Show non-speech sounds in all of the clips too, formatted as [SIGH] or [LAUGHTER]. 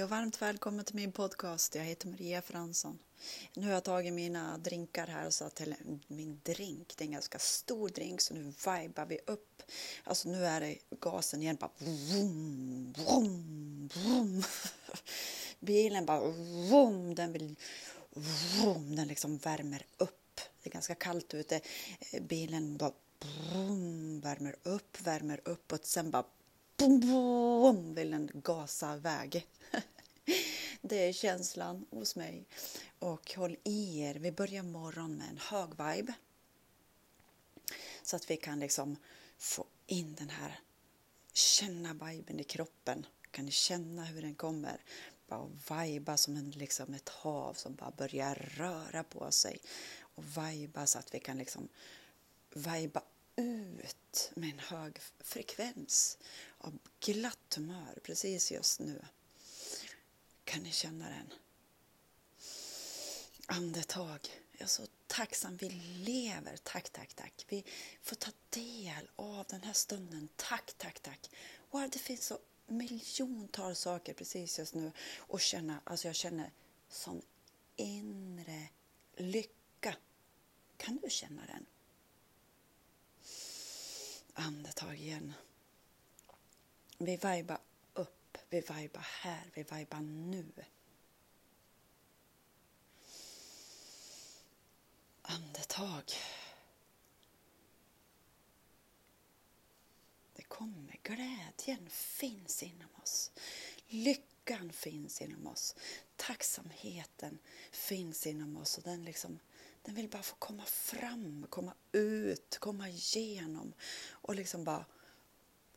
Hej och varmt välkommen till min podcast. Jag heter Maria Fransson. Nu har jag tagit mina drinkar här och satt till min drink. Det är en ganska stor drink så nu vibar vi upp. Alltså nu är det gasen igen bara vroom, vroom, vroom. [LAUGHS] Bilen bara vroom, den vill vroom, den liksom värmer upp. Det är ganska kallt ute. Eh, bilen bara vroom, värmer upp, värmer upp och sen bara boom, boom, vill den gasa iväg. [LAUGHS] Det är känslan hos mig. Och håll i er, vi börjar morgon med en hög vibe. Så att vi kan liksom få in den här, känna viben i kroppen. Kan ni känna hur den kommer? Bara viba som en, liksom ett hav som bara börjar röra på sig. Och viba så att vi kan liksom viba ut med en hög frekvens av glatt humör precis just nu. Kan ni känna den? Andetag. Jag är så tacksam. Vi lever. Tack, tack, tack. Vi får ta del av den här stunden. Tack, tack, tack. Wow, det finns så miljontals saker precis just nu och känna, alltså jag känner sån inre lycka. Kan du känna den? Andetag igen. Vi vibar upp, vi vibar här, vi vibar nu. Andetag. Det kommer, glädjen finns inom oss. Lyckan finns inom oss. Tacksamheten finns inom oss och den liksom den vill bara få komma fram, komma ut, komma igenom och liksom bara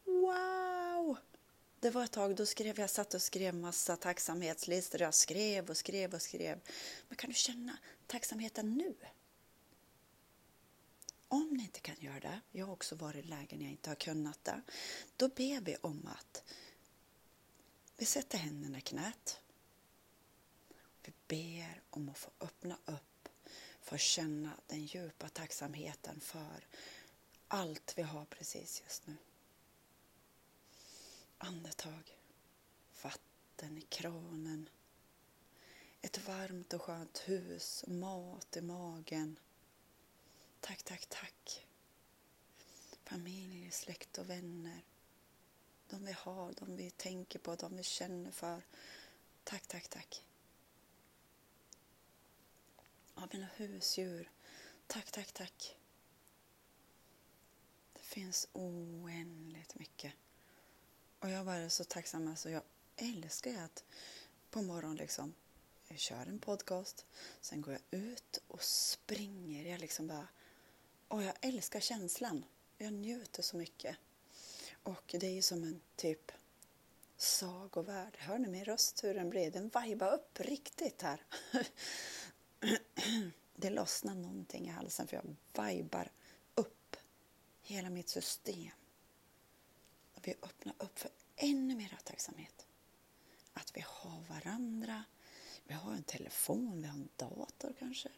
wow! Det var ett tag då skrev jag satt och skrev massa tacksamhetslistor. Jag skrev och skrev och skrev. Men kan du känna tacksamheten nu? Om ni inte kan göra det, jag har också varit i lägen jag inte har kunnat det, då ber vi om att vi sätter händerna i knät. Vi ber om att få öppna upp för att känna den djupa tacksamheten för allt vi har precis just nu. Andetag, vatten i kranen, ett varmt och skönt hus, mat i magen. Tack, tack, tack. Familj, släkt och vänner. De vi har, de vi tänker på, de vi känner för. Tack, tack, tack. Av mina husdjur. Tack, tack, tack. Det finns oändligt mycket. Och jag var så tacksam. Alltså jag älskar att på morgonen liksom, jag kör en podcast, sen går jag ut och springer. Jag liksom bara, och jag älskar känslan. Jag njuter så mycket. Och det är ju som en typ sagovärld. Hör ni min röst hur den blir? Den vibar upp riktigt här. [LAUGHS] det lossnar någonting i halsen för jag vibar upp hela mitt system. Och vi öppnar upp för ännu mer tacksamhet. Att vi har varandra, vi har en telefon, vi har en dator kanske.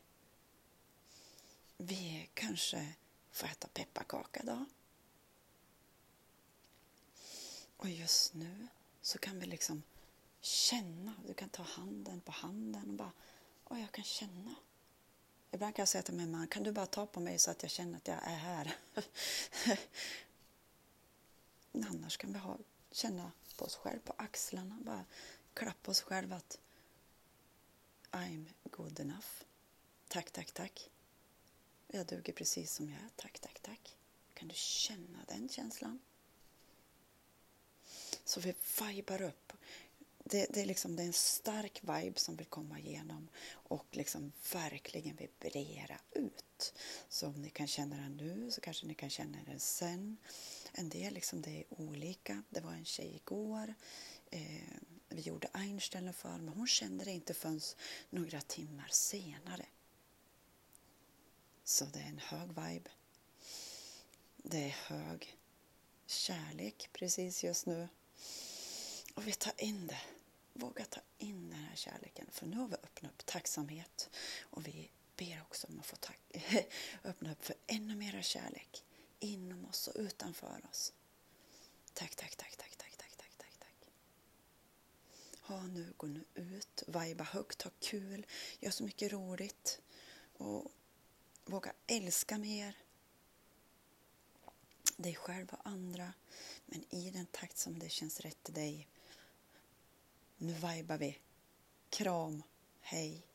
Vi kanske får äta pepparkaka idag. Och just nu så kan vi liksom känna. Du kan ta handen på handen och bara, och jag kan känna. Ibland kan jag säga till min man, kan du bara ta på mig så att jag känner att jag är här? [LAUGHS] Annars kan vi ha, känna på oss själva, på axlarna, bara klappa oss själva att I'm good enough. Tack, tack, tack. Jag duger precis som jag är. Tack, tack, tack. Kan du känna den känslan? Så vi vibar upp. Det, det, är liksom, det är en stark vibe som vill komma igenom och liksom verkligen vibrera ut. Så om ni kan känna den nu så kanske ni kan känna den sen. En del liksom, det är olika. Det var en tjej igår. Eh, vi gjorde Einstein för men hon kände det inte förrän några timmar senare. Så det är en hög vibe. Det är hög kärlek precis just nu. Och vi tar in det. Våga ta in den här kärleken. För nu har vi öppnat upp tacksamhet. Och vi ber också om att få [LAUGHS] öppna upp för ännu mera kärlek. Inom oss och utanför oss. Tack, tack, tack, tack, tack, tack, tack, tack, tack. Ha, nu, gå nu ut, vajba högt, ha kul, gör så mycket roligt och våga älska mer dig själv och andra, men i den takt som det känns rätt till dig. Nu vibar vi. Kram. Hej.